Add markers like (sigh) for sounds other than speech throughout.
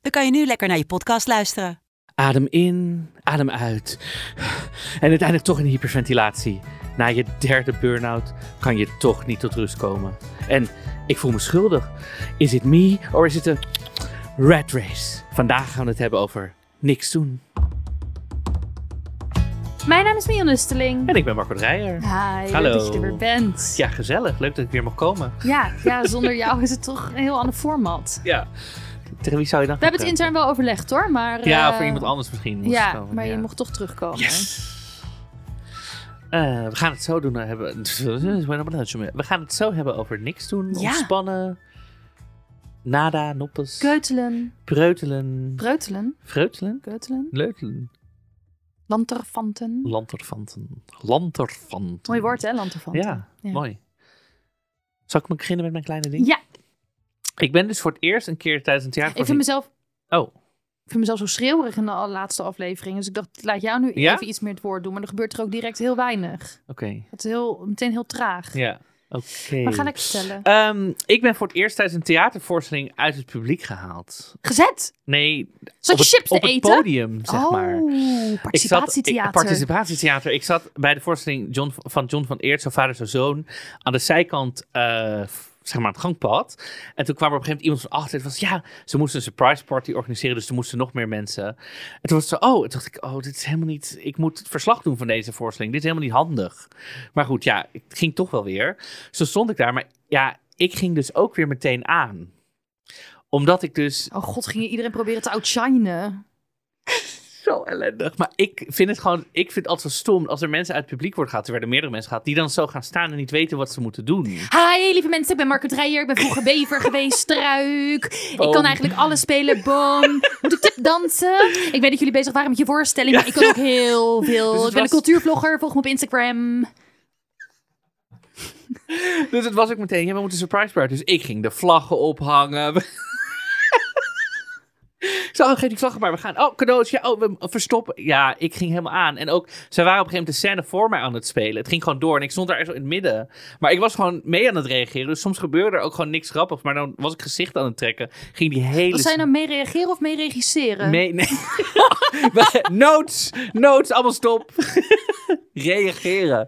dan kan je nu lekker naar je podcast luisteren. Adem in, adem uit. En uiteindelijk toch in hyperventilatie. Na je derde burn-out kan je toch niet tot rust komen. En ik voel me schuldig. Is het me or is het een rat race? Vandaag gaan we het hebben over niks doen. Mijn naam is Mion Nusteling. En ik ben Marco Dreyer. Hi, Hallo. leuk dat je er weer bent. Ja, gezellig. Leuk dat ik weer mag komen. Ja, ja, zonder jou is het toch een heel ander format. Ja. Tegen wie zou je dan We hebben het intern wel overlegd hoor, maar... Ja, eh, voor iemand anders misschien. moest Ja, komen, maar ja. je mocht toch terugkomen. Yes. Eh, we gaan het zo doen. eh, Hebben. (laughs) We gaan het zo hebben over niks doen, Ja. ontspannen, nada, noppes, Keutelen, preutelen, breutelen, vreutelen, keutelen, leutelen, lanterfanten. lanterfanten, lanterfanten. Mooi woord hè, lanterfanten. Ja, Ja. mooi. Zal ik me beginnen met mijn kleine ding? Ja, Ik ben dus voor het eerst een keer tijdens een ik vind mezelf... Oh, Ik vind mezelf zo schreeuwerig in de laatste aflevering. Dus ik dacht, laat jou nu Ja? even iets meer het woord doen. Maar er gebeurt er ook direct heel weinig. oké. Het is heel, meteen heel traag. Ja, oké. Maar ga lekker vertellen. Ehm, ik ben voor het eerst tijdens een theatervoorstelling uit het publiek gehaald. Gezet! Nee, Zat op het, chips te op het eten? podium, zeg oh, maar. Ik participatietheater. Zat, ik, participatietheater. Ik zat bij de voorstelling John, van John van Eert, zo vader, zo zoon, aan de zijkant, eh, zeg maar, het gangpad. En toen kwam er op een gegeven moment iemand van achter. Het was, ja, ze moesten een surprise party organiseren, dus er moesten nog meer mensen. En toen was zo, oh, toen dacht ik, oh, dit is helemaal niet, ik moet het verslag doen van deze voorstelling. Dit is helemaal niet handig. Maar goed, ja, het ging toch wel weer. Zo stond ik daar, maar ja, ik ging dus ook weer meteen aan. Omdat ik dus Oh god, ging je iedereen proberen te outshinen? Zo ellendig. Maar ik vind het gewoon, ik vind het altijd zo stom als er mensen uit het publiek worden gehad, er werden meerdere mensen gehad, die dan zo gaan staan en niet weten wat ze moeten doen. Hi, lieve mensen, ik ben Marco Dreyer. Ik ben vroeger bever geweest, struik. Ik kan eigenlijk alles spelen, boom. Moet ik dansen? Ik weet dat jullie bezig waren met je voorstelling, maar ik kan ook heel (laughs) veel. Dus het ik ben was- een cultuurvlogger, volg me op Instagram. (laughs) Dus het was ook meteen, ja, we moeten surprise party. Dus ik ging de vlaggen ophangen. Ik oh, geef die vlaggen maar, we gaan. Oh, cadeautje, oh, we verstoppen. Ja, ik ging helemaal aan. En ook, zij waren op een gegeven moment de scène voor mij aan het spelen. Het ging gewoon door en ik stond daar echt zo in het midden. Maar ik was gewoon mee aan het reageren. Dus soms gebeurde er ook gewoon niks grappigs. Maar dan was ik gezicht aan het trekken. Ging die hele... Was zij nou mee reageren of mee regisseren? Nee, (laughs) nee. notes, notes, allemaal stop. (laughs) Reageren.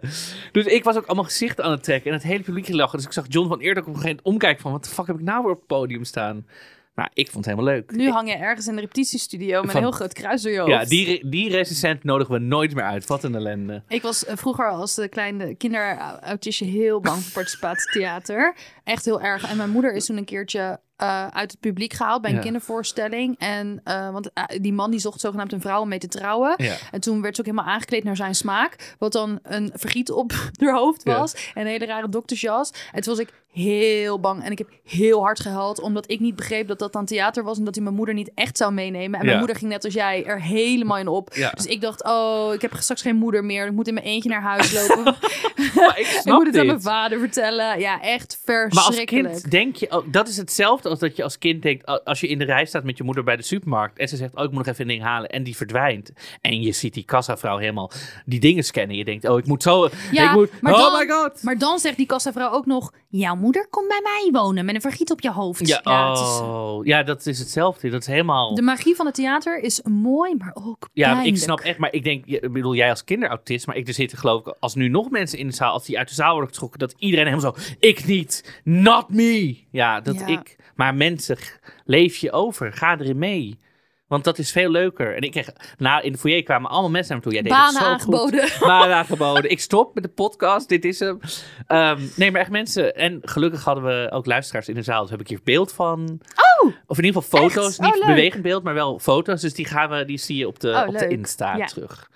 Dus ik was ook allemaal gezichten aan het trekken en het hele publiek lachen. Dus ik zag John van ook op een gegeven moment omkijken van, wat de fuck heb ik nou weer op het podium staan? Maar ik vond het helemaal leuk. Nu hang je ergens in de repetitiestudio met Van- een heel groot kruis door je hoofd. Ja, die, die recensent nodigen we nooit meer uit. Wat een ellende. Ik was eh, vroeger als de kleine kinderautistje heel bang voor participatietheater. Echt heel erg. En mijn moeder is toen een keertje eh, uit het publiek gehaald bij een Ja. kindervoorstelling. En, eh, want eh, die man die zocht zogenaamd een vrouw om mee te trouwen. Ja. En toen werd ze ook helemaal aangekleed naar zijn smaak. Wat dan een vergiet op (laughs) haar hoofd Ja. was. En een hele rare doktersjas. En toen was ik heel bang. En ik heb heel hard gehuild. Omdat ik niet begreep dat dat dan theater was. En dat hij mijn moeder niet echt zou meenemen. En mijn moeder ging net als jij er helemaal in op. Dus ik dacht, oh, ik heb straks geen moeder meer. Ik moet in mijn eentje naar huis lopen. (laughs) Ik (laughs) ik snap moet het aan dit. mijn vader vertellen. Ja, echt Maar als verschrikkelijk. kind denk je, ook- dat is hetzelfde als dat je als kind denkt, als je in de rij staat met je moeder bij de supermarkt en ze zegt, oh ik moet nog even een ding halen en die verdwijnt. En je ziet die kassavrouw helemaal die dingen scannen. Je denkt, oh ik moet zo, Ja, ik moet, maar oh dan- my god. Maar dan zegt die kassavrouw ook nog... Jouw moeder komt bij mij wonen met een vergiet op je hoofd. Ja, is- oh, ja, dat is hetzelfde. Dat is helemaal... de magie van het theater is mooi, maar ook Ja, ik snap echt, maar ik denk, ik bedoel, jij als kinderautist, maar ik er zitten geloof ik, als nu nog mensen in de zaal, als die uit de zaal worden getrokken, dat iedereen helemaal zo, ik niet, not me. Ja, dat Ja. ik, maar mensen, leef je over, ga erin mee. Want dat is veel leuker. En ik kreeg, nou, in de foyer kwamen allemaal mensen naar me toe. Jij deed het zo aangeboden. Goed. (laughs) Banen aangeboden. Ik stop met de podcast. Dit is hem. Ehm, nee, maar echt mensen. En gelukkig hadden we ook luisteraars in de zaal. Dus heb ik hier beeld van. Oh! Of in ieder geval foto's. Echt? Oh, Niet bewegend beeld, maar wel foto's. Dus die, gaan we, die zie je op de, Oh, op de. Insta Ja. terug.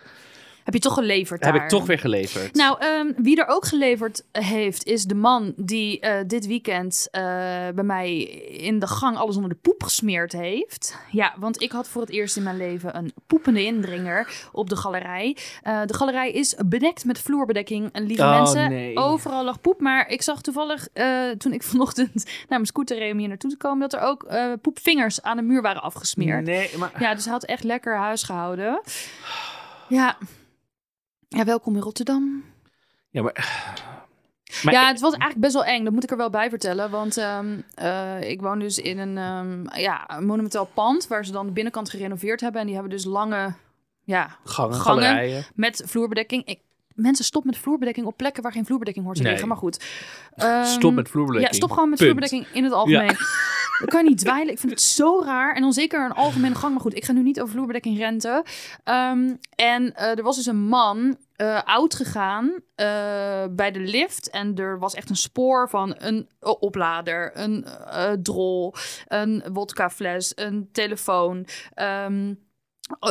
Heb je toch geleverd Heb daar? ik toch weer geleverd. Nou, ehm, wie er ook geleverd heeft, is de man die eh, dit weekend eh, bij mij in de gang alles onder de poep gesmeerd heeft. Ja, want ik had voor het eerst in mijn leven een poepende indringer op de galerij. Eh, de galerij is bedekt met vloerbedekking. En lieve Oh, mensen, nee. overal lag poep. Maar ik zag toevallig, toen ik (laughs) vanochtend naar mijn scooter reed om hier naartoe te komen, dat er ook poepvingers aan de muur waren afgesmeerd. Nee, maar... Ja, dus hij had echt lekker huis gehouden. Ja. Ja, welkom in Rotterdam. Ja, maar... maar ja, het was eigenlijk best wel eng. Dat moet ik er wel bij vertellen. Want ehm, eh, ik woon dus in een ehm, ja, een monumentaal pand... waar ze dan de binnenkant gerenoveerd hebben. En die hebben dus lange... Ja, gangen, gangen. met vloerbedekking. Ik, mensen, stop met vloerbedekking op plekken waar geen vloerbedekking hoort te Nee. liggen. Maar goed. Ehm, Stop met vloerbedekking. Ja, stop gewoon met Punt. vloerbedekking in het algemeen. Dan (laughs) kan je niet dweilen. Ik vind het zo raar. En dan zeker een algemene gang. Maar goed, ik ga nu niet over vloerbedekking renten. Ehm, en eh, er was dus een man eh, oud gegaan eh, bij de lift. En er was echt een spoor van een oplader, een drol, een wodkafles, een telefoon. ehm, eh,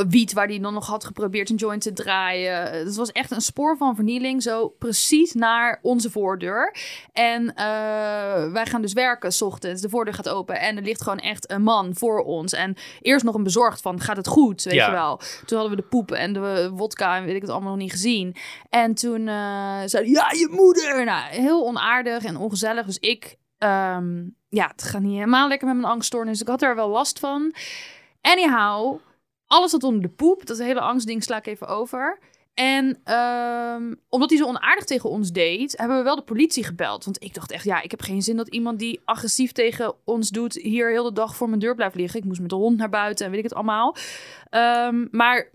wiet waar hij dan nog had geprobeerd een joint te draaien. Het was echt een spoor van vernieling, zo precies naar onze voordeur. En eh, wij gaan dus werken s ochtends. De voordeur gaat open en er ligt gewoon echt een man voor ons. En eerst nog een bezorgd van, gaat het goed, weet Ja. je wel. Toen hadden we de poep en de wodka en weet ik het allemaal nog niet gezien. En toen eh, zei ja, je moeder. Nou, heel onaardig en ongezellig. Dus ik, ehm, ja, het gaat niet helemaal lekker met mijn angststoornis. Ik had er wel last van. Anyhow, alles zat onder de poep. Dat hele angstding sla ik even over. En ehm, omdat hij zo onaardig tegen ons deed, hebben we wel de politie gebeld. Want ik dacht echt, ja, ik heb geen zin dat iemand die agressief tegen ons doet, hier heel de dag voor mijn deur blijft liggen. Ik moest met de hond naar buiten en weet ik het allemaal. Ehm, maar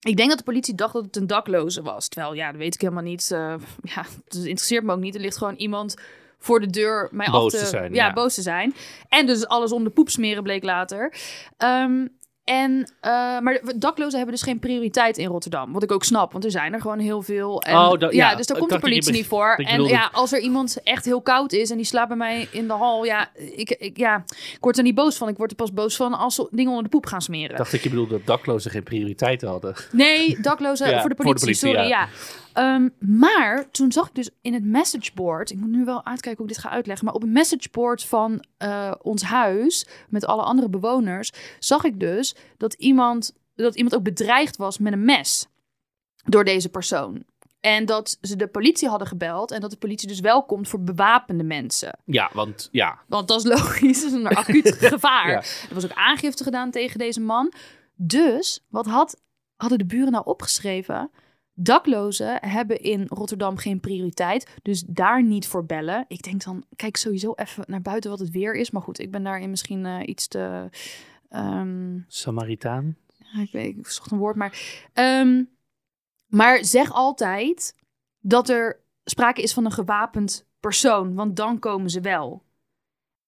ik denk dat de politie dacht dat het een dakloze was. Terwijl, ja, dat weet ik helemaal niet. Eh, (laughs) ja, het interesseert me ook niet. Er ligt gewoon iemand voor de deur mij Boos af te zijn, Ja, ja. boos te zijn. En dus alles om de poep smeren bleek later. Ehm, en, eh, maar daklozen hebben dus geen prioriteit in Rotterdam. Wat ik ook snap, want er zijn er gewoon heel veel. En, Oh, dat- ja, ja, dus daar ik komt de politie niet voor. ik En ja, als er iemand echt heel koud is en die slaapt bij mij in de hal. Ja, ik, ik, ja, ik word er niet boos van. Ik word er pas boos van als ze dingen onder de poep gaan smeren. Ik dacht dat je bedoelde dat daklozen geen prioriteit hadden. Nee, daklozen (laughs) Ja, voor de voor de politie, politie, sorry. Ja. Ehm, maar toen zag ik dus in het messageboard, ik moet nu wel uitkijken hoe ik dit ga uitleggen, maar op het messageboard van eh, ons huis met alle andere bewoners, zag ik dus dat iemand, dat iemand ook bedreigd was met een mes door deze persoon. En dat ze de politie hadden gebeld en dat de politie dus wel komt voor bewapende mensen. Ja, want ja. Want dat is logisch, dat is een acuut (laughs) gevaar. Ja. Er was ook aangifte gedaan tegen deze man. Dus, wat had, hadden de buren nou opgeschreven? Daklozen hebben in Rotterdam geen prioriteit, dus daar niet voor bellen. Ik denk dan, kijk sowieso even naar buiten wat het weer is. Maar goed, ik ben daarin misschien eh, iets te... ehm, Samaritaan. ja, ik weet, ik zocht een woord, maar. ehm, maar zeg altijd dat er sprake is van een gewapend persoon, want dan komen ze wel.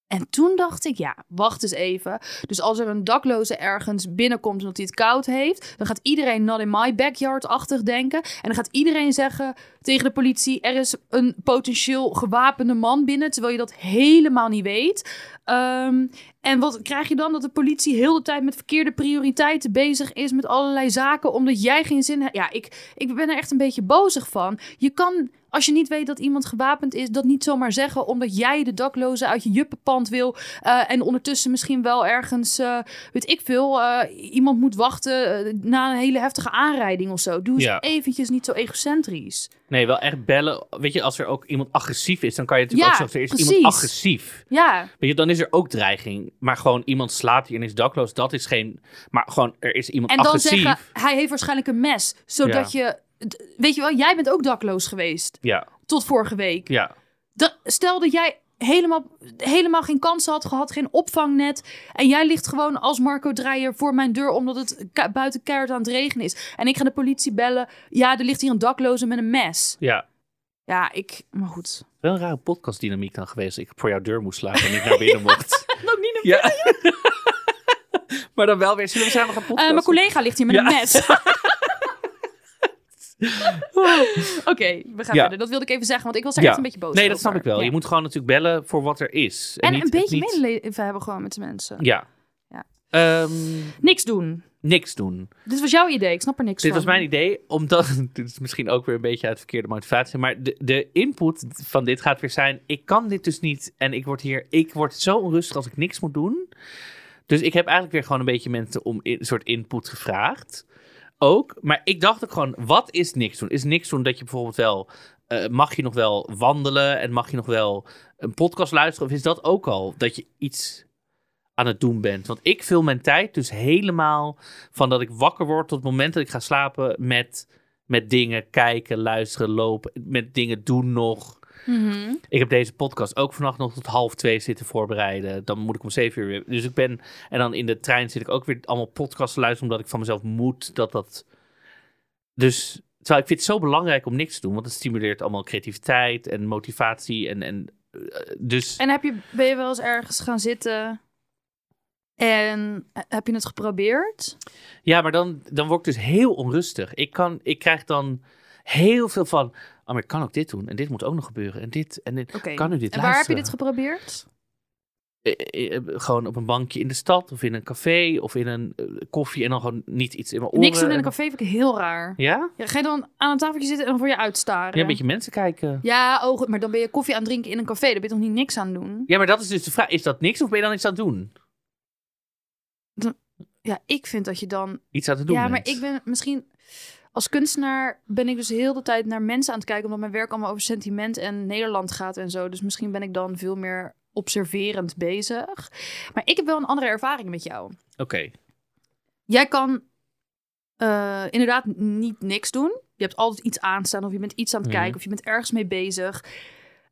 En toen dacht ik, ja, wacht eens even. Dus als er een dakloze ergens binnenkomt omdat hij het koud heeft, dan gaat iedereen not in my backyard-achtig denken. En dan gaat iedereen zeggen tegen de politie: er is een potentieel gewapende man binnen, terwijl je dat helemaal niet weet. Ehm, en wat krijg je dan? Dat de politie heel de tijd met verkeerde prioriteiten bezig is met allerlei zaken, omdat jij geen zin hebt. Ja, ik, ik ben er echt een beetje bozig van. Je kan, als je niet weet dat iemand gewapend is, dat niet zomaar zeggen, omdat jij de dakloze uit je juppenpand wil. eh, en ondertussen misschien wel ergens, eh, weet ik veel, eh, iemand moet wachten na een hele heftige aanrijding of zo. Doe eens Ja. eventjes niet zo egocentrisch. Nee, wel echt bellen. Weet je, als er ook iemand agressief is, dan kan je natuurlijk Ja, ook zeggen, er is precies. iemand agressief. Ja, Weet je, dan is er ook dreiging. Maar gewoon iemand slaapt hier en is dakloos, dat is geen... Maar gewoon, er is iemand en dan agressief. zeggen, hij heeft waarschijnlijk een mes, zodat je, weet je wel, jij bent ook dakloos geweest Ja, tot vorige week. ja. Dat, stel dat jij helemaal, helemaal geen kansen had gehad, geen opvangnet. En jij ligt gewoon als Marco Dreyer voor mijn deur omdat het buiten keihard aan het regenen is. En ik ga de politie bellen. Ja, er ligt hier een dakloze met een mes. Ja. Ja, ik... Maar goed. Wel een rare podcastdynamiek dan geweest. dat Ik voor jouw deur moest slapen en ik naar binnen mocht. (laughs) Nog niet ja. (laughs) maar dan wel weer. Zullen we samen gaan Eh, podcasten? mijn collega ligt hier met Ja. een mes. (laughs) Oké, we gaan Ja. verder. Dat wilde ik even zeggen, want ik was er Ja. echt een beetje boos Nee, dat snap ik wel. Ja. Je moet gewoon natuurlijk bellen voor wat er is. En niet- een beetje niet- medeleven hebben gewoon met de mensen. Ja. Ja. Ehm, Niks doen. niks doen. Dit was jouw idee, ik snap er niks Dit van. was mijn idee, omdat... (laughs) Dit is misschien ook weer een beetje uit verkeerde motivatie. Maar de, de input van dit gaat weer zijn... Ik kan dit dus niet. En ik word hier... Ik word zo onrustig als ik niks moet doen. Dus ik heb eigenlijk weer gewoon een beetje mensen om een soort input gevraagd. Ook. Maar ik dacht ook gewoon... Wat is niks doen? Is niks doen dat je bijvoorbeeld wel... eh, mag je nog wel wandelen? En mag je nog wel een podcast luisteren? Of is dat ook al dat je iets aan het doen bent? Want ik vul mijn tijd dus helemaal van dat ik wakker word tot het moment dat ik ga slapen met, met dingen kijken, luisteren, lopen, met dingen doen nog. Mhm. Ik heb deze podcast ook vannacht nog tot half twee zitten voorbereiden. Dan moet ik om zeven uur weer. Dus ik ben. En dan in de trein zit ik ook weer allemaal podcasts te luisteren. Omdat ik van mezelf moet dat dat. Dus. Terwijl ik vind het zo belangrijk om niks te doen. Want het stimuleert allemaal creativiteit en motivatie. En, en eh, dus. En heb je, ben je wel eens ergens gaan zitten en eh, heb je het geprobeerd? Ja, maar dan, dan word ik dus heel onrustig. Ik, kan, ik krijg dan heel veel van. Oh, maar ik kan ook dit doen. En dit moet ook nog gebeuren. En dit. En dit. Kan u dit En waar heb je dit geprobeerd? Eh, eh, eh, gewoon op een bankje in de stad. Of in een café. Of in een koffie. En dan gewoon niet iets in mijn oren. Niks doen in een En- café vind ik heel raar. Ja? Ja, ga je dan aan een tafeltje zitten en dan voor je uitstaren? Ja, een beetje mensen kijken. Ja, oh, goed, maar dan ben je koffie aan het drinken in een café. Daar ben je toch niet niks aan doen? Ja, maar dat is dus de vraag. Is dat niks of ben je dan iets aan het doen? Ja, ik vind dat je dan... Iets aan het doen Ja, maar ik ben misschien... Als kunstenaar ben ik dus heel de tijd naar mensen aan het kijken... omdat mijn werk allemaal over sentiment en Nederland gaat en zo. Dus misschien ben ik dan veel meer observerend bezig. Maar ik heb wel een andere ervaring met jou. Oké. Jij kan eh, inderdaad niet niks doen. Je hebt altijd iets aanstaan of je bent iets aan het Mhm. kijken of je bent ergens mee bezig.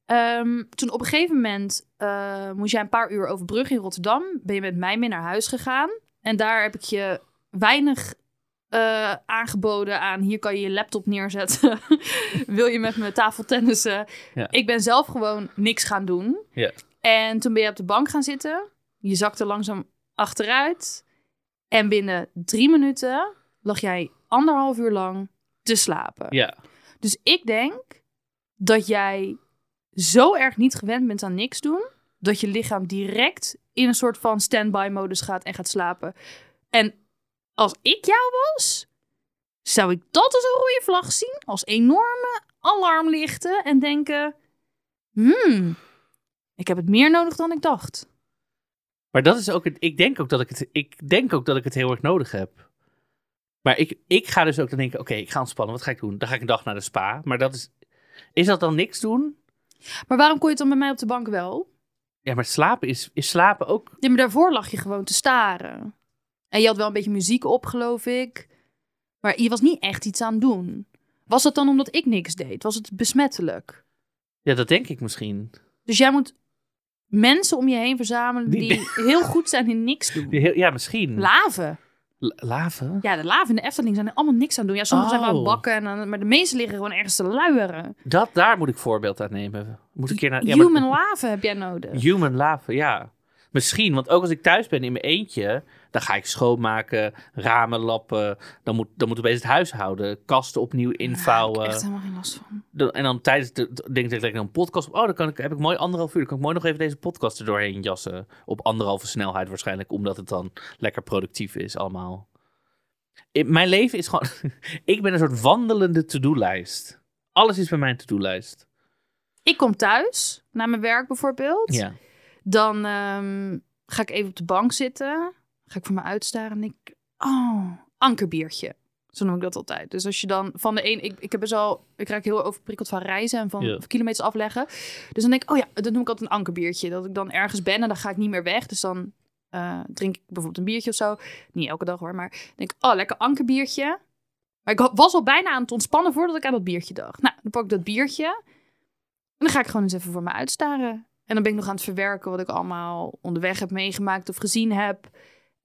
Ehm, toen op een gegeven moment eh, moest jij een paar uur overbruggen in Rotterdam. Ben je met mij mee naar huis gegaan. En daar heb ik je weinig eh, aangeboden aan... hier kan je je laptop neerzetten. (laughs) Wil je met me tafeltennissen? Ja. Ik ben zelf gewoon niks gaan doen. Ja. En toen ben je op de bank gaan zitten. Je zakte langzaam achteruit. En binnen drie minuten lag jij anderhalf uur lang te slapen. Ja. Dus ik denk dat jij zo erg niet gewend bent aan niks doen, dat je lichaam direct in een soort van standby modus gaat en gaat slapen. En als ik jou was, zou ik dat als een rode vlag zien, als enorme alarmlichten en denken: hmm, ik heb het meer nodig dan ik dacht. Maar dat is ook het. Ik denk ook dat ik het. Ik denk ook dat ik het heel erg nodig heb. Maar ik, ik ga dus ook dan denken: oké, ik ga ontspannen. Wat ga ik doen? Dan ga ik een dag naar de spa. Maar dat is. Is dat dan niks doen? Maar waarom kon je het dan bij mij op de bank wel? Ja, maar slapen is, is slapen ook. Ja, maar daarvoor lag je gewoon te staren. En je had wel een beetje muziek op, geloof ik. Maar je was niet echt iets aan het doen. Was dat dan omdat ik niks deed? Was het besmettelijk? Ja, dat denk ik misschien. Dus jij moet mensen om je heen verzamelen Die- die, (laughs) heel goed zijn in niks doen. Heel- Ja, misschien. Laven. La- laven? Ja, de laven in de Efteling zijn er allemaal niks aan doen. Ja, sommigen zijn wel Oh. bakken, en dan, maar de meeste liggen gewoon ergens te luieren. Dat, daar moet ik voorbeeld aan nemen. Moet ik een keer naar. ja, maar- Human laven heb jij nodig. Human laven, ja. Misschien, want ook als ik thuis ben in mijn eentje, dan ga ik schoonmaken, ramen lappen. Dan moet, dan moet opeens het huishouden, kasten opnieuw invouwen. ik echt helemaal geen last van. Dan- en dan tijdens de de- denk ik dat ik een podcast. Oh, dan kan ik, heb ik mooi anderhalf uur. Dan kan ik mooi nog even deze podcast er doorheen jassen. Op anderhalve snelheid waarschijnlijk, omdat het dan lekker productief is allemaal. In, mijn leven is gewoon. (laughs) ik ben een soort wandelende to-do-lijst. Alles is bij mijn to-do-lijst. Ik kom thuis, naar mijn werk bijvoorbeeld. Ja. Dan ehm, ga ik even op de bank zitten. Ga ik voor me uitstaren en ik... Oh, ankerbiertje. Zo noem ik dat altijd. Dus als je dan van de een... Ik, ik heb best wel... Ik raak heel overprikkeld van reizen en van kilometers afleggen. Dus dan denk ik, oh ja, dat noem ik altijd een ankerbiertje. Dat ik dan ergens ben en dan ga ik niet meer weg. Dus dan eh, drink ik bijvoorbeeld een biertje of zo. Niet elke dag hoor, maar denk ik, oh, lekker ankerbiertje. Maar ik was al bijna aan het ontspannen voordat ik aan dat biertje dacht. Nou, dan pak ik dat biertje. En dan ga ik gewoon eens even voor me uitstaren. En dan ben ik nog aan het verwerken wat ik allemaal onderweg heb meegemaakt of gezien heb.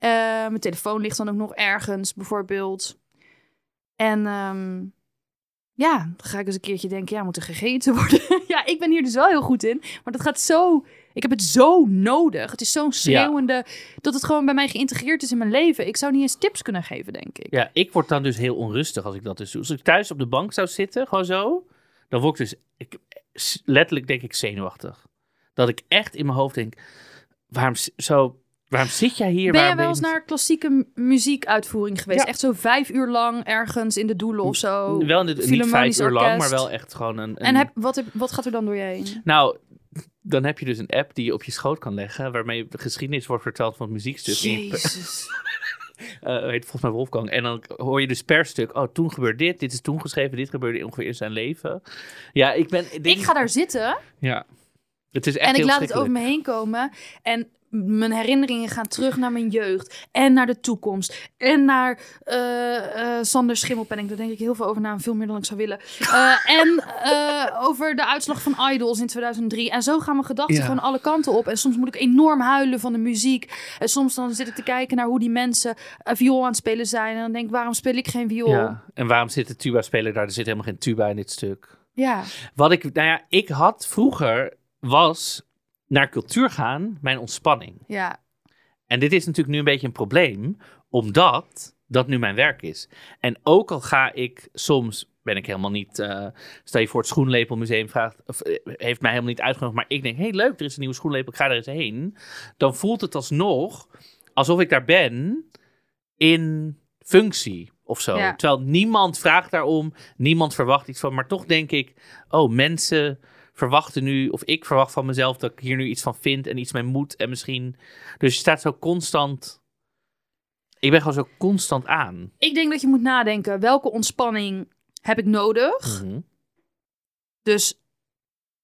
Eh, mijn telefoon ligt dan ook nog ergens, bijvoorbeeld. En ehm, ja, dan ga ik eens een keertje denken, ja, moet er gegeten (laughs) worden? ja, ik ben hier dus wel heel goed in. Maar dat gaat zo... Ik heb het zo nodig. Het is zo'n schreeuwende... Dat het gewoon bij mij geïntegreerd is in mijn leven. Ik zou niet eens tips kunnen geven, denk ik. Ja, ik word dan dus heel onrustig als ik dat dus doe. Als ik thuis op de bank zou zitten, gewoon zo, dan word ik dus ik, letterlijk denk ik zenuwachtig. Dat ik echt in mijn hoofd denk, waarom zo Waarom zit jij hier? Ben Waarom wel eens je- naar klassieke muziekuitvoering geweest? Ja. Echt zo vijf uur lang ergens in de doelen of zo? Wel in de, niet vijf uur lang, maar wel echt gewoon een... een- En heb, wat, heb, wat gaat er dan door je heen? Nou, dan heb je dus een app die je op je schoot kan leggen, waarmee de geschiedenis wordt verteld van het muziekstuk. Je- Jezus. (laughs) eh, heet volgens mij Wolfgang. En dan hoor je dus per stuk, oh, toen gebeurde dit, dit is toen geschreven, dit gebeurde ongeveer in zijn leven. Ja, ik ben... dit Ik ga daar zitten Ja. Het is echt en ik heel laat het over me heen komen. En mijn herinneringen gaan terug naar mijn jeugd. En naar de toekomst. En naar eh, eh, Sander Schimmelpenning. Daar denk ik heel veel over na. Veel meer dan ik zou willen. (laughs) Eh, en over de uitslag van Idols in 2003. En zo gaan mijn gedachten Ja. gewoon alle kanten op. En soms moet ik enorm huilen van de muziek. En soms dan zit ik te kijken naar hoe die mensen viool aan het spelen zijn. En dan denk ik, waarom speel ik geen viool? Ja. En waarom zit de tuba-speler daar? Er zit helemaal geen tuba in dit stuk. ja. Wat ik, nou ja, ik had vroeger, was naar cultuur gaan mijn ontspanning. ja. En dit is natuurlijk nu een beetje een probleem, omdat dat nu mijn werk is. En ook al ga ik soms, ben ik helemaal niet, eh stel je voor het Schoenlepelmuseum vraagt, of, eh, heeft mij helemaal niet uitgenodigd, maar ik denk, hé hey, leuk, er is een nieuwe schoenlepel, ik ga er eens heen. Dan voelt het alsnog alsof ik daar ben in functie of zo. Ja. Terwijl niemand vraagt daarom, niemand verwacht iets van, maar toch denk ik, oh mensen verwachten nu, of ik verwacht van mezelf dat ik hier nu iets van vind en iets mee moet en misschien dus je staat zo constant. Ik ben gewoon zo constant aan. Ik denk dat je moet nadenken. Welke ontspanning heb ik nodig? Mhm. Dus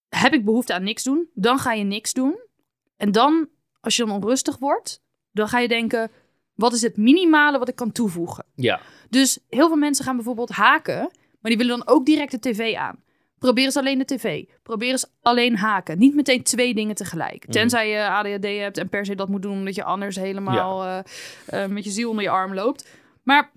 heb ik behoefte aan niks doen? Dan ga je niks doen. En dan, als je dan onrustig wordt, dan ga je denken: wat is het minimale wat ik kan toevoegen? Ja. Dus heel veel mensen gaan bijvoorbeeld haken, maar die willen dan ook direct de tv aan. Probeer eens alleen de tv. Probeer eens alleen haken. Niet meteen twee dingen tegelijk. Mhm. Tenzij je ADHD hebt en per se dat moet doen omdat je anders helemaal eh, eh, met je ziel onder je arm loopt. Maar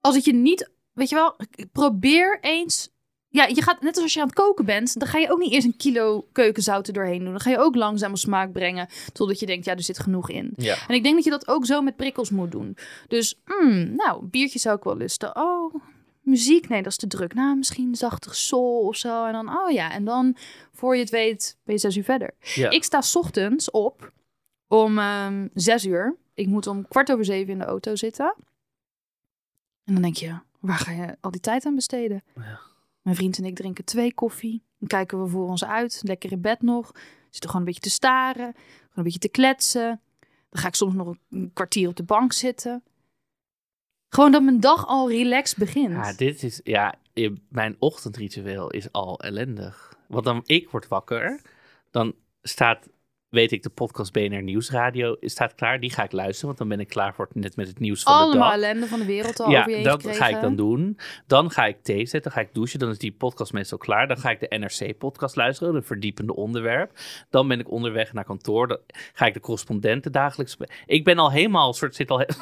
als het je niet, weet je wel, probeer eens. Ja, je gaat net als je aan het koken bent, dan ga je ook niet eerst een kilo keukenzout er doorheen doen. Dan ga je ook langzaam smaak brengen totdat je denkt, ja, er zit genoeg in. Ja. En ik denk dat je dat ook zo met prikkels moet doen. Dus, mm, nou, biertje zou ik wel lusten. Oh, muziek, nee, dat is te druk. Nou, misschien zachtig soul of zo. En dan, oh ja, en dan, voor je het weet, ben je zes uur verder. ja. Ik sta 's ochtends op om ehm, zes uur. Ik moet om kwart over zeven in de auto zitten. En dan denk je, waar ga je al die tijd aan besteden? Ja. Mijn vriend en ik drinken twee koffie. Dan kijken we voor ons uit, lekker in bed nog. Zitten gewoon een beetje te staren, gewoon een beetje te kletsen. Dan ga ik soms nog een kwartier op de bank zitten. Gewoon dat mijn dag al relaxed begint. Ja, dit is, ja, mijn ochtendritueel is al ellendig. Want dan, ik word wakker, dan staat, weet ik, de podcast BNR Nieuwsradio staat klaar. Die ga ik luisteren, want dan ben ik klaar voor het, net met het nieuws van de Allemaal dag. ellende van de wereld al Ja, dat gekregen. ga ik dan doen. Dan ga ik thee zetten, dan ga ik douchen. Dan is die podcast meestal klaar. Dan ga ik de NRC-podcast luisteren, de verdiepende onderwerp. Dan ben ik onderweg naar kantoor. Dan ga ik de correspondenten dagelijks... Ik ben al helemaal, soort, zit al... he- (laughs)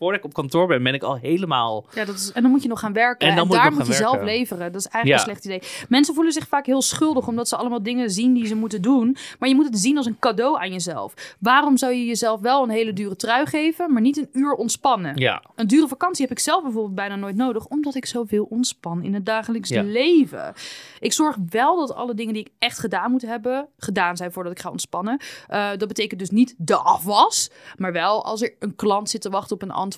Voordat ik op kantoor ben, ben ik al helemaal... Ja, dat is, en dan moet je nog gaan werken. En En, dan moet daar moet je zelf werken. leveren. Dat is eigenlijk Ja. een slecht idee. Mensen voelen zich vaak heel schuldig omdat ze allemaal dingen zien die ze moeten doen. Maar je moet het zien als een cadeau aan jezelf. Waarom zou je jezelf wel een hele dure trui geven, maar niet een uur ontspannen? Ja, Een dure vakantie heb ik zelf bijvoorbeeld bijna nooit nodig, omdat ik zoveel ontspan in het dagelijks Ja. leven. Ik zorg wel dat alle dingen die ik echt gedaan moet hebben, gedaan zijn voordat ik ga ontspannen. Eh, dat betekent dus niet de afwas, maar wel als er een klant zit te wachten op een antwoord.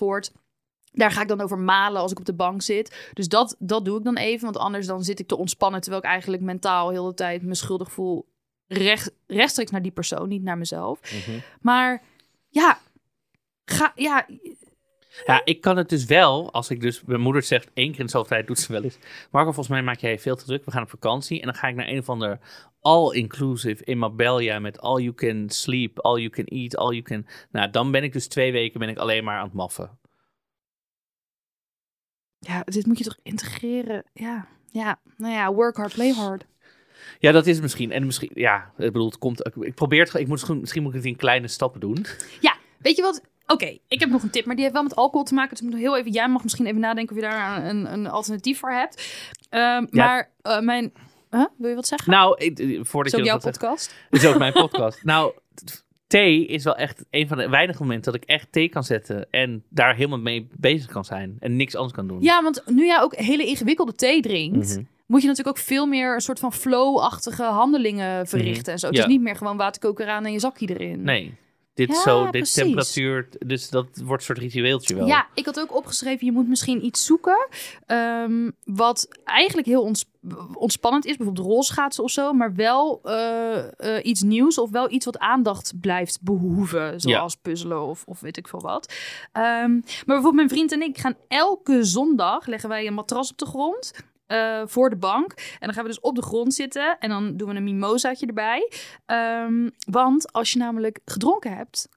Daar ga ik dan over malen als ik op de bank zit. Dus dat, dat doe ik dan even. Want anders dan zit ik te ontspannen. Terwijl ik eigenlijk mentaal heel de tijd me schuldig voel. Recht, rechtstreeks naar die persoon, niet naar mezelf. Mhm. Maar ja, ga, ja, Ja, ik kan het dus wel, als ik dus, mijn moeder zegt één keer in de zoveel tijd doet ze wel eens. Marco, volgens mij maak jij veel te druk. We gaan op vakantie en dan ga ik naar een of ander all-inclusive in Marbella met all you can sleep, all you can eat, all you can. Nou, dan ben ik dus twee weken ben ik alleen maar aan het maffen. ja, dit moet je toch integreren. Ja, ja, nou ja, work hard, play hard. Ja, dat is misschien. En misschien, ja, ik bedoel, het komt. Ik, ik probeer het. Ik moet, misschien- misschien moet ik het in kleine stappen doen. Ja, weet je wat? Oké, ik heb nog een tip, maar die heeft wel met alcohol te maken. Dus ik moet nog heel even, jij mag misschien even nadenken of je daar een, een alternatief voor hebt. Ehm, Maar eh, mijn, huh? wil je wat zeggen? Nou, eh, voordat Is ook je jouw zegt- podcast? Dit (laughs) is ook mijn (laughs) podcast. nou, thee is wel echt een van de weinige momenten dat ik echt thee kan zetten en daar helemaal mee bezig kan zijn en niks anders kan doen. Ja, want nu jij ook hele ingewikkelde thee drinkt, Mhm. moet je natuurlijk ook veel meer een soort van flow-achtige handelingen verrichten en zo. Het Ja. is niet meer gewoon waterkoker aan en je zakje erin. Nee. Dit Ja, zo, dit precies. temperatuur. Dus dat wordt een soort ritueeltje wel. Ja, ik had ook opgeschreven, je moet misschien iets zoeken ehm, wat eigenlijk heel ons, ontspannend is. Bijvoorbeeld rolschaatsen of zo, maar wel eh, eh, iets nieuws of wel iets wat aandacht blijft behoeven. Zoals puzzelen of, of weet ik veel wat. Ehm, maar bijvoorbeeld mijn vriend en ik gaan elke zondag, leggen wij een matras op de grond... eh, voor de bank. En dan gaan we dus op de grond zitten. En dan doen we een mimosaatje erbij. Ehm, want als je namelijk gedronken hebt,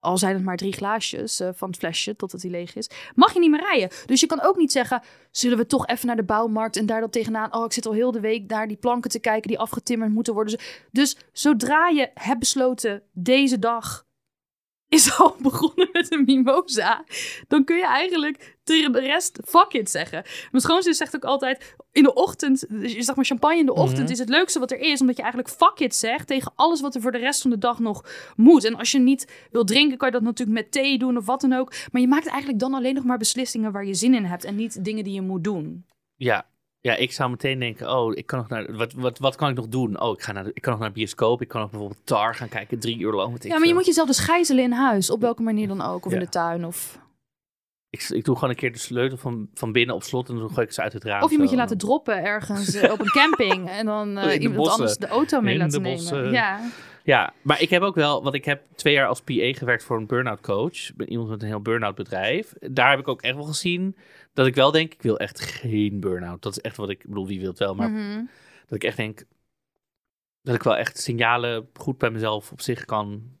al zijn het maar drie glaasjes eh, van het flesje totdat hij leeg is, mag je niet meer rijden. Dus je kan ook niet zeggen, zullen we toch even naar de bouwmarkt en daar dan tegenaan, oh ik zit al heel de week naar die planken te kijken die afgetimmerd moeten worden. Dus zodra je hebt besloten, deze dag is al begonnen met een mimosa, dan kun je eigenlijk tegen de rest fuck it zeggen. Mijn schoonzus zegt ook altijd, in de ochtend, dus je zeg maar champagne in de ochtend Mhm. is het leukste wat er is, omdat je eigenlijk fuck it zegt tegen alles wat er voor de rest van de dag nog moet. En als je niet wil drinken, kan je dat natuurlijk met thee doen of wat dan ook. Maar je maakt eigenlijk dan alleen nog maar beslissingen waar je zin in hebt en niet dingen die je moet doen. Ja. Ja, ik zou meteen denken, oh, ik kan nog naar, wat, wat, wat kan ik nog doen? Oh, ik, ga naar, de- ik kan nog naar de bioscoop. Ik kan nog bijvoorbeeld Tar gaan kijken, drie uur lang. Ja, maar je moet jezelf dus gijzelen in huis, op welke manier dan ook. Of Ja. in de tuin. Of, Ik, ik doe gewoon een keer de sleutel van, van binnen op slot en dan gooi ik ze uit het raam. of je moet je laten droppen ergens eh, op een camping. En dan (laughs) eh, de iemand bossen. anders de auto mee In laten de nemen. bossen. Ja. Ja, maar ik heb ook wel, want ik heb twee jaar als PA gewerkt voor een burn-out coach. Iemand met een heel burn-out bedrijf. Daar heb ik ook echt wel gezien dat ik wel denk, ik wil echt geen burn-out. Dat is echt wat ik, ik bedoel, wie wil het wel, maar Mhm. dat ik echt denk dat ik wel echt signalen goed bij mezelf op zich kan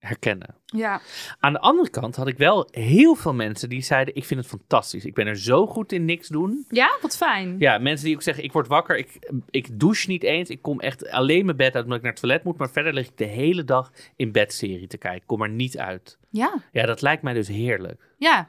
herkennen. ja. Aan de andere kant had ik wel heel veel mensen die zeiden, ik vind het fantastisch. Ik ben er zo goed in niks doen. Ja, wat fijn. Ja, mensen die ook zeggen, ik word wakker, ik, ik douche niet eens. Ik kom echt alleen mijn bed uit omdat ik naar het toilet moet. Maar verder lig ik de hele dag in bedserie te kijken. Kom er niet uit. Ja. Ja, dat lijkt mij dus heerlijk. ja.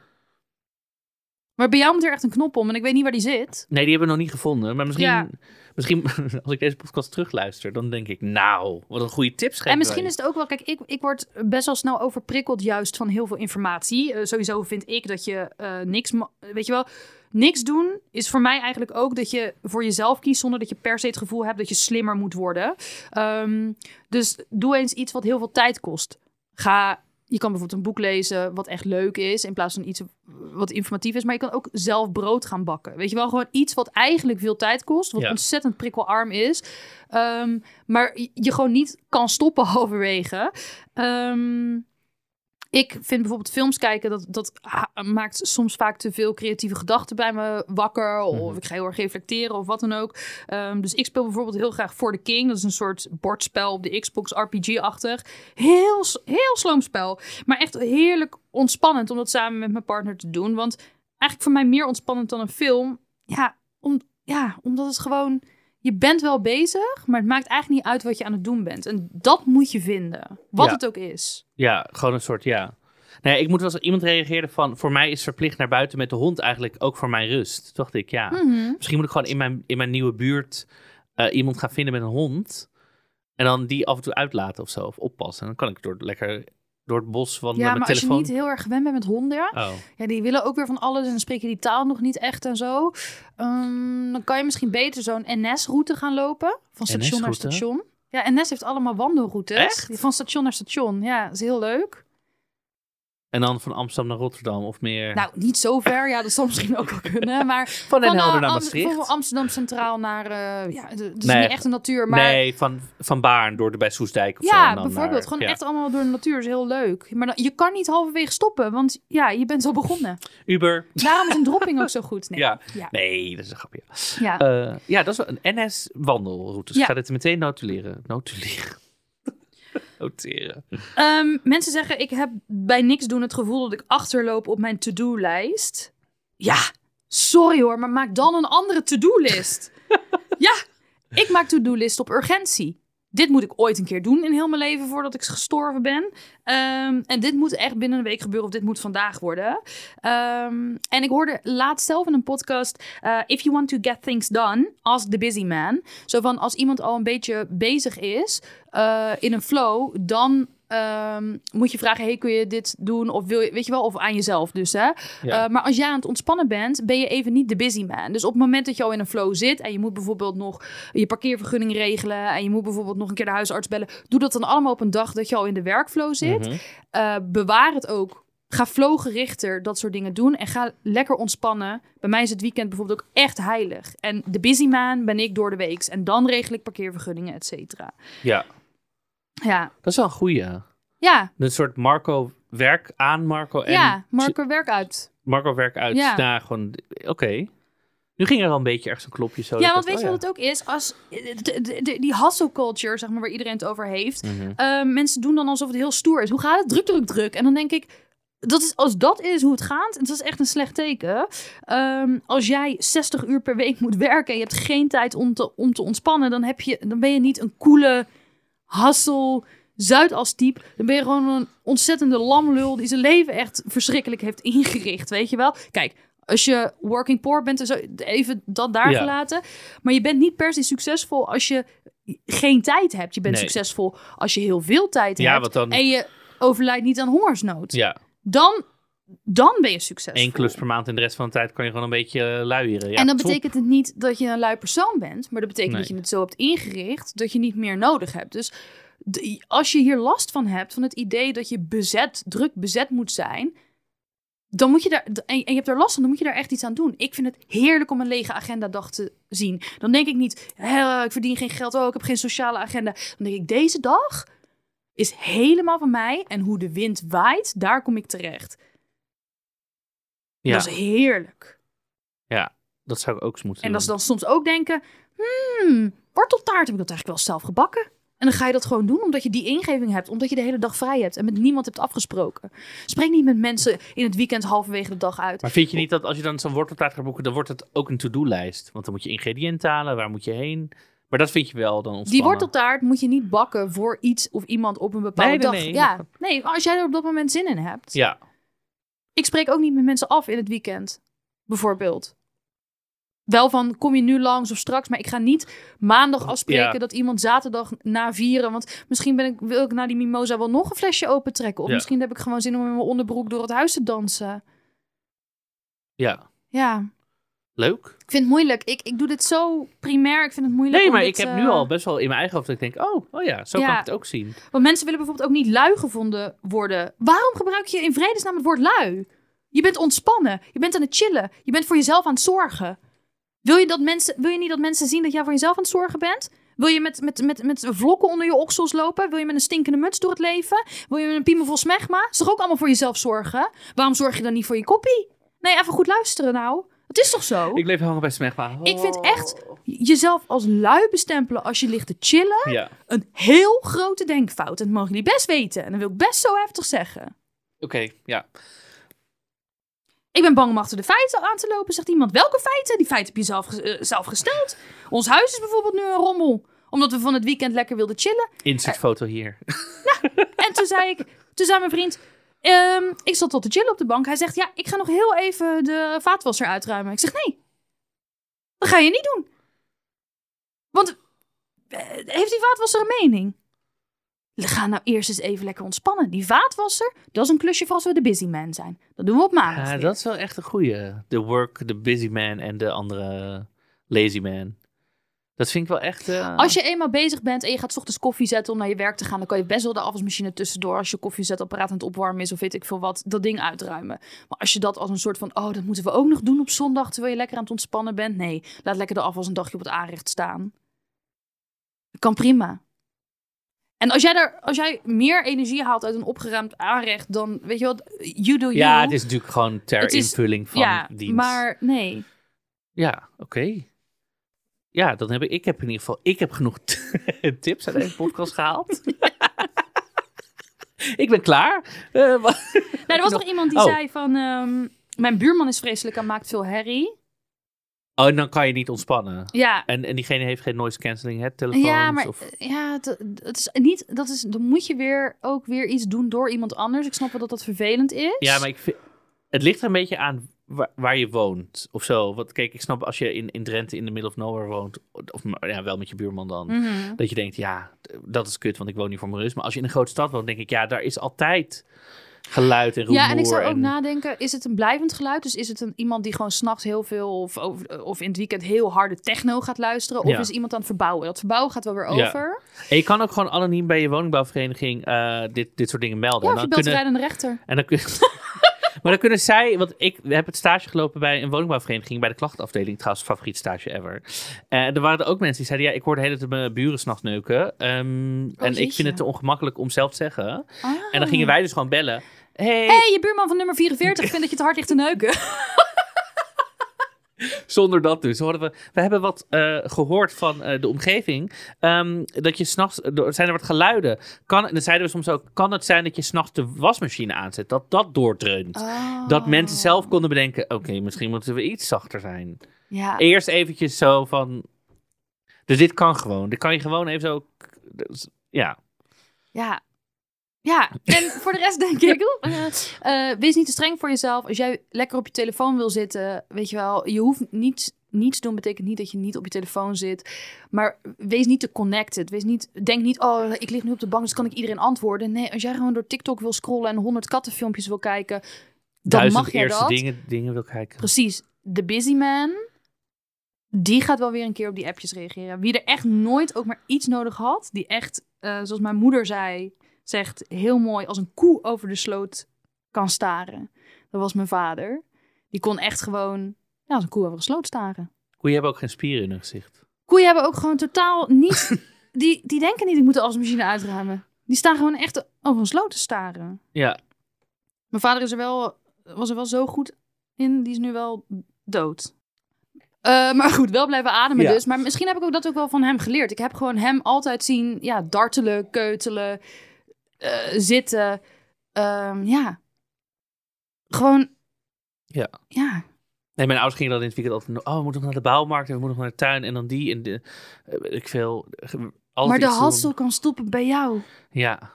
Maar bij jou moet er echt een knop om en ik weet niet waar die zit. Nee, die hebben we nog niet gevonden. Maar misschien, Ja. misschien (laughs) als ik deze podcast terugluister, dan denk ik, nou, wat een goede tips geven En misschien wij. is het ook wel, kijk, ik, ik word best wel snel overprikkeld juist van heel veel informatie. Eh, sowieso vind ik dat je eh, niks, weet je wel, niks doen is voor mij eigenlijk ook dat je voor jezelf kiest zonder dat je per se het gevoel hebt dat je slimmer moet worden. Ehm, dus doe eens iets wat heel veel tijd kost. Ga, je kan bijvoorbeeld een boek lezen wat echt leuk is in plaats van iets wat informatief is. Maar je kan ook zelf brood gaan bakken. Weet je wel, gewoon iets wat eigenlijk veel tijd kost, wat Ja. ontzettend prikkelarm is. Ehm, maar je- gewoon niet kan stoppen (laughs) halverwege. Ehm, ik vind bijvoorbeeld films kijken, dat, dat maakt soms vaak te veel creatieve gedachten bij me wakker. Of Mhm. ik ga heel erg reflecteren of wat dan ook. Ehm, dus ik speel bijvoorbeeld heel graag For the King. Dat is een soort bordspel op de Xbox, RPG-achtig. Heel, heel sloom spel. Maar echt heerlijk ontspannend om dat samen met mijn partner te doen. Want eigenlijk voor mij meer ontspannend dan een film. Ja, om, ja omdat het gewoon... Je bent wel bezig, maar het maakt eigenlijk niet uit wat je aan het doen bent. En dat moet je vinden. Wat Ja. het ook is. Ja, gewoon een soort, ja. Nou ja, ik moet wel eens, iemand reageerde van, voor mij is verplicht naar buiten met de hond eigenlijk ook voor mijn rust. Toen dacht ik, ja, Mhm. misschien moet ik gewoon in mijn, in mijn nieuwe buurt eh, iemand gaan vinden met een hond. En dan die af en toe uitlaten of zo, of oppassen. En dan kan ik door, lekker door het bos van Ja, maar als je niet heel erg gewend bent met honden, Oh, ja, die willen ook weer van alles en dan spreken die taal nog niet echt en zo. Ehm, dan kan je misschien beter zo'n NS-route gaan lopen, van station naar station. Ja, NS heeft allemaal wandelroutes. Echt? Van station naar station. Ja, dat is heel leuk. En dan van Amsterdam naar Rotterdam of meer. Nou, niet zo ver. Ja, dat zal misschien ook wel (laughs) kunnen. Maar van Den van, Helder eh, naar Maastricht. van Amsterdam Centraal naar... eh, ja, het is Nee. niet echt een natuur, maar... Nee, van, van Baarn door de bij Soestdijk of. Ja, dan bijvoorbeeld. naar- gewoon ja. echt allemaal door de natuur. is heel leuk. Maar dan, je kan niet halverwege stoppen, want ja, je bent al begonnen. Uber. Daarom is een (laughs) dropping ook zo goed. Nee. Ja. Ja. Nee, dat is een grapje. ja. Eh, ja, dat is wel een NS-wandelroute. Dus ga dit meteen notuleren. Notuleren. (laughs) Noteren. Ehm, mensen zeggen, ik heb bij niks doen het gevoel dat ik achterloop op mijn to-do-lijst. Ja, sorry hoor, maar maak dan een andere to-do-list. (laughs) ja, ik maak to-do-list op urgentie. Dit moet ik ooit een keer doen in heel mijn leven voordat ik gestorven ben. Ehm, en dit moet echt binnen een week gebeuren of dit moet vandaag worden. Ehm, en ik hoorde laatst zelf in een podcast... eh, if you want to get things done, ask the busy man. Zo van, als iemand al een beetje bezig is eh, in een flow... dan ehm, moet je vragen, hey, kun je dit doen? Of wil je, weet je wel, of aan jezelf dus, hè? Ja. Eh, maar als jij aan het ontspannen bent, ben je even niet de busy man. Dus op het moment dat je al in een flow zit en je moet bijvoorbeeld nog je parkeervergunning regelen en je moet bijvoorbeeld nog een keer de huisarts bellen, doe dat dan allemaal op een dag dat je al in de workflow zit. Mhm. Eh, bewaar het ook. Ga flowgerichter dat soort dingen doen en ga lekker ontspannen. Bij mij is het weekend bijvoorbeeld ook echt heilig. En de busy man ben ik door de week. En dan regel ik parkeervergunningen, et cetera. ja, Ja, dat is wel een goeie. ja, Een soort Marco werk aan Marco en ja. Marco, werk uit. Marco werk uit. Ja. Nou, gewoon, oké. Nu ging er al een beetje ergens een klopje zo. Ja, want weet je dacht, wat het ook is? Als de, de- de- die hustle culture, zeg maar, waar iedereen het over heeft. oh. Mhm. eh, mensen doen dan alsof het heel stoer is. Hoe gaat het? Druk, druk, druk. En dan denk ik, dat is, als dat is hoe het gaat, en dat is echt een slecht teken. Ehm, als jij 60 uur per week moet werken en je hebt geen tijd om te, om te ontspannen, dan, heb je, dan ben je niet een coole hustle Zuidas type. Dan ben je gewoon een ontzettende lamlul die zijn leven echt verschrikkelijk heeft ingericht, weet je wel? Kijk, als je working poor bent en zo, even dat daar Ja. gelaten. Maar je bent niet per se succesvol als je geen tijd hebt. Je bent Nee. succesvol als je heel veel tijd Ja, hebt dan- en je overlijdt niet aan hongersnood. Ja, Dan, dan ben je succesvol. één klus per maand en de rest van de tijd kan je gewoon een beetje eh, luieren. Ja, en dan top. betekent het niet dat je een lui persoon bent, maar dat betekent Nee. dat je het zo hebt ingericht dat je niet meer nodig hebt. Dus als je hier last van hebt, van het idee dat je bezet, druk bezet moet zijn, dan moet je daar, en je hebt er last van, dan moet je daar echt iets aan doen. Ik vind het heerlijk om een lege agendadag te zien. Dan denk ik niet, "Hè, ik verdien geen geld, oh, ik heb geen sociale agenda. Dan denk ik, deze dag is helemaal van mij en hoe de wind waait, daar kom ik terecht. Ja, Dat is heerlijk. dat zou ik ook eens moeten En dat is dan soms ook denken, hmm, worteltaart heb ik dat eigenlijk wel zelf gebakken. En dan ga je dat gewoon doen omdat je die ingeving hebt, omdat je de hele dag vrij hebt en met niemand hebt afgesproken. Spreek niet met mensen in het weekend halverwege de dag uit. Maar vind je niet dat als je dan zo'n worteltaart gaat boeken, dan wordt het ook een to-do-lijst? Want dan moet je ingrediënten halen, waar moet je heen? Maar dat vind je wel dan ontspannen. Die worteltaart moet je niet bakken voor iets of iemand op een bepaalde Nee, nee, dag. nee. Ja, nee, als jij er op dat moment zin in hebt. Ja, Ik spreek ook niet met mensen af in het weekend, bijvoorbeeld. Wel van, kom je nu langs of straks, maar ik ga niet maandag afspreken Ja. dat iemand zaterdag na vieren, want misschien ben ik, wil ik na die mimosa wel nog een flesje opentrekken. Of Ja. misschien heb ik gewoon zin om in mijn onderbroek door het huis te dansen. ja. Ja, Leuk. ik vind het moeilijk. Ik, ik doe dit zo primair, ik vind het moeilijk Nee, maar dit, ik heb eh, nu al best wel in mijn eigen hoofd dat ik denk, oh, oh ja, zo Ja. kan ik het ook zien. Want mensen willen bijvoorbeeld ook niet lui gevonden worden. Waarom gebruik je in vredesnaam het woord lui? Je bent ontspannen. Je bent aan het chillen. Je bent voor jezelf aan het zorgen. Wil je, dat mensen, wil je niet dat mensen zien dat jij voor jezelf aan het zorgen bent? Wil je met, met, met, met vlokken onder je oksels lopen? Wil je met een stinkende muts door het leven? Wil je met een piemel vol smegma? Is toch ook allemaal voor jezelf zorgen? Waarom zorg je dan niet voor je koppie? Nee, even goed luisteren nou. Het is toch zo? Ik bleef hangen bij Smegma. Ik vind echt jezelf als lui bestempelen als je ligt te chillen Ja, een heel grote denkfout. En dat mogen jullie best weten. En dat wil ik best zo heftig zeggen. oké, ja. Ik ben bang om achter de feiten aan te lopen, zegt iemand. Welke feiten? Die feiten heb je zelf, eh, zelf gesteld. Ons huis is bijvoorbeeld nu een rommel. Omdat we van het weekend lekker wilden chillen. Insertfoto hier. En toen zei ik, toen zei mijn vriend... ehm, ik zat tot te chillen op de bank. Hij zegt, ja, ik ga nog heel even de vaatwasser uitruimen. Ik zeg, nee. Dat ga je niet doen. Want eh, heeft die vaatwasser een mening? Ga nou eerst eens even lekker ontspannen. Die vaatwasser, dat is een klusje voor als we de busy man zijn. Dat doen we op maandag. Ja, dat is wel echt een goeie. De work, de busy man en de andere lazy man. Dat vind ik wel echt... eh, Als je eenmaal bezig bent en je gaat ochtends koffie zetten om naar je werk te gaan, dan kan je best wel de afwasmachine tussendoor, als je koffiezetapparaat aan het opwarmen is of weet ik veel wat, dat ding uitruimen. Maar als je dat als een soort van, oh, dat moeten we ook nog doen op zondag terwijl je lekker aan het ontspannen bent. Nee, laat lekker de afwas een dagje op het aanrecht staan. Dat kan prima. En als jij, daar, als jij meer energie haalt uit een opgeruimd aanrecht, dan weet je wat, you do you. Ja, het is natuurlijk gewoon ter is- invulling van ja, dienst. maar nee. Ja, oké. Ja, dan heb ik, ik heb in ieder geval, ik heb genoeg (laughs) tips uit deze podcast gehaald. (laughs) ik ben klaar. Eh, (laughs) Nou, er was Nog- iemand die Oh. zei van, ehm, mijn buurman is vreselijk en maakt veel herrie. oh, en dan kan je niet ontspannen. Ja, En, en diegene heeft geen noise cancelling headtelefoons? Ja, maar Of... ja, het, het is niet. Dat is, dan moet je weer ook weer iets doen door iemand anders. Ik snap wel dat dat vervelend is. Ja, maar ik vind, het ligt er een beetje aan waar, waar je woont of zo. Want kijk, ik snap als je in, in Drenthe in de middle of nowhere woont, of ja, wel met je buurman dan, Mhm. dat je denkt, ja, dat is kut, want ik woon hier voor mijn rust. Maar als je in een grote stad woont, denk ik, ja, daar is altijd geluid en rumoer. Ja, en ik zou ook en- nadenken, is het een blijvend geluid? Dus is het een, iemand die gewoon s'nachts heel veel of, of in het weekend heel harde techno gaat luisteren? Of Ja. is iemand aan het verbouwen? Dat verbouwen gaat wel weer Ja. over. En je kan ook gewoon anoniem bij je woningbouwvereniging eh, dit, dit soort dingen melden. Ja, of je dan belt de kunnen, rijdende rechter. en dan kun, (laughs) maar dan kunnen zij, want ik heb het stage gelopen bij een woningbouwvereniging, bij de klachtenafdeling, trouwens favoriet stage ever. En er waren er ook mensen die zeiden, ja, ik hoorde de hele tijd mijn buren s'nachts neuken. Ehm, en ik vind het te ongemakkelijk om zelf te zeggen. Ah. En dan gingen wij dus gewoon bellen. Hey, hey, je buurman van nummer 44 vindt dat je te hard ligt te neuken. (laughs) Zonder dat dus. Hoorden we, we hebben wat eh, gehoord van eh, de omgeving. ehm, dat je s'nachts, zijn er wat geluiden. Kan, en dan zeiden we soms ook, kan het zijn dat je s'nachts de wasmachine aanzet? Dat dat doordreunt. Oh. Dat mensen zelf konden bedenken, oké, misschien moeten we iets zachter zijn. Ja, Eerst eventjes zo van, dus dit kan gewoon. Dit kan je gewoon even zo, dus, ja. ja. Ja, (laughs) en voor de rest denk ik, eh, eh, wees niet te streng voor jezelf. Als jij lekker op je telefoon wil zitten, weet je wel, je hoeft niets, niets doen betekent niet dat je niet op je telefoon zit. Maar wees niet te connected. Wees niet, denk niet, oh, ik lig nu op de bank, dus kan ik iedereen antwoorden. Nee, als jij gewoon door TikTok wil scrollen en honderd kattenfilmpjes wil kijken, dan Duizend mag eerste dat. dingen, dingen wil kijken. Precies. De busy man, die gaat wel weer een keer op die appjes reageren. Wie er echt nooit ook maar iets nodig had, die echt, eh, zoals mijn moeder zei, zegt heel mooi als een koe over de sloot kan staren. Dat was mijn vader. Die kon echt gewoon ja, als een koe over een sloot staren. Koeien hebben ook geen spieren in hun gezicht. Koeien hebben ook gewoon totaal niet... (laughs) die, die denken niet, ik moet de asmachine uitruimen. Die staan gewoon echt over een sloot te staren. Ja, Mijn vader is er wel, was er wel zo goed in. Die is nu wel dood. Eh, maar goed, wel blijven ademen Ja. dus. Maar misschien heb ik ook dat ook wel van hem geleerd. Ik heb gewoon hem altijd zien ja, dartelen, keutelen, eh, zitten. Ehm, ja. Gewoon... Ja. Ja. Nee, mijn ouders gingen dan in het weekend altijd... Oh, we moeten nog naar de bouwmarkt en we moeten nog naar de tuin en dan die en de... eh, ik veel. altijd maar de hassel kan stoppen bij jou. Ja.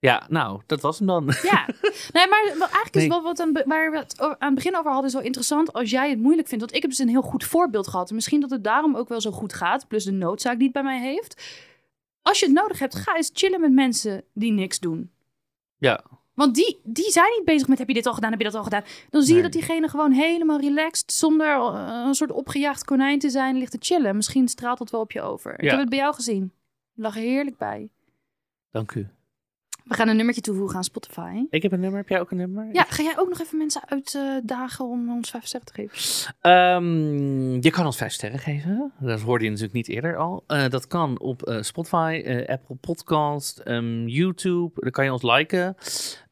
Ja, nou, dat was hem dan. Ja. (laughs) Nee, maar eigenlijk is Nee. wel wat aan, waar we het aan het begin over hadden, wel interessant als jij het moeilijk vindt. Want ik heb dus een heel goed voorbeeld gehad. En misschien dat het daarom ook wel zo goed gaat. Plus de noodzaak die het bij mij heeft. Als je het nodig hebt, ga eens chillen met mensen die niks doen. Ja. Want die, die zijn niet bezig met heb je dit al gedaan, heb je dat al gedaan. Dan zie je Nee. dat diegene gewoon helemaal relaxed, zonder eh, een soort opgejaagd konijn te zijn, ligt te chillen. Misschien straalt dat wel op je over. Ik heb het bij jou gezien. Je lag er heerlijk bij. Dank u. We gaan een nummertje toevoegen aan Spotify. Ik heb een nummer. Heb jij ook een nummer? Ja, ga jij ook nog even mensen uitdagen om ons vijf sterren te geven? Ehm, je kan ons vijf sterren geven. Dat hoorde je natuurlijk niet eerder al. Eh, dat kan op eh, Spotify, eh, Apple Podcast, ehm, YouTube. Dan kan je ons liken,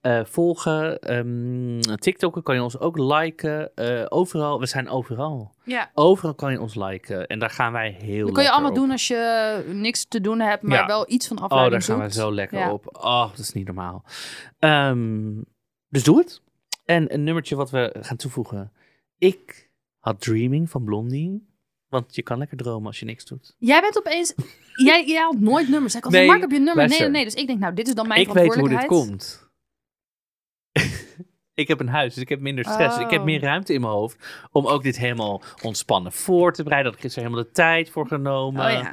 eh, volgen. Ehm TikTok kan je ons ook liken. Eh, overal, we zijn overal. Ja. Overal kan je ons liken. En daar gaan wij heel Dat kan je allemaal op. doen als je niks te doen hebt, maar Ja. wel iets van Oh, afleiding daar gaan zoekt. zo lekker Ja. op. Oh, dat is niet normaal. Ehm, dus doe het. En een nummertje wat we gaan toevoegen. Ik had Dreaming van Blondie. Want je kan lekker dromen als je niks doet. Jij bent opeens... (laughs) jij, jij had nooit nummers. Kan van Nee, Mark je nummer. Nee, luister. nee, nee. Dus ik denk, nou, dit is dan mijn ik weet hoe dit verantwoordelijkheid. komt. Ik heb een huis, dus ik heb minder stress. Ik heb Oh. meer ruimte in mijn hoofd om ook dit helemaal ontspannen voor te bereiden. Dat ik gisteren helemaal de tijd voor genomen. Oh ja.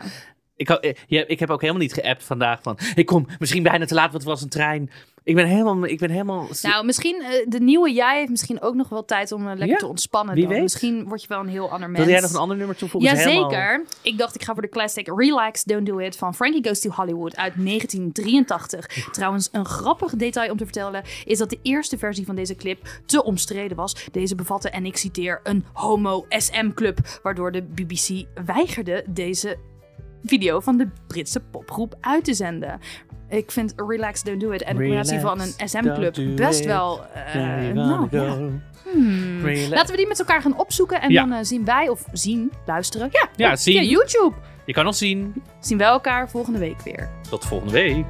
Ik, had- eh, ik heb ook helemaal niet geappt vandaag van... Ik kom misschien bijna te laat, want het was een trein. Ik ben helemaal... Ik ben helemaal Nou, misschien eh, de nieuwe jij heeft misschien ook nog wel tijd om eh, lekker Ja, te ontspannen. wie dan. weet. Misschien word je wel een heel ander mens. Wil jij nog een ander nummer toevoegen? Is helemaal- Jazeker. Ik dacht, ik ga voor de classic Relax, Don't Do It van Frankie Goes to Hollywood uit 1983. Trouwens, een grappig detail om te vertellen is dat de eerste versie van deze clip te omstreden was. Deze bevatte, en ik citeer, een homo-SM-club, waardoor de BBC weigerde deze video van de Britse popgroep uit te zenden. Ik vind Relax, Don't Do It en de combinatie van een SM-club best it. wel... eh, you nou, ja. Hmm. Laten we die met elkaar gaan opzoeken en Ja. dan eh, zien wij, of zien, luisteren, ja, Ja, op- zien. via YouTube, Je kan ons zien. zien wij elkaar volgende week weer. Tot volgende week.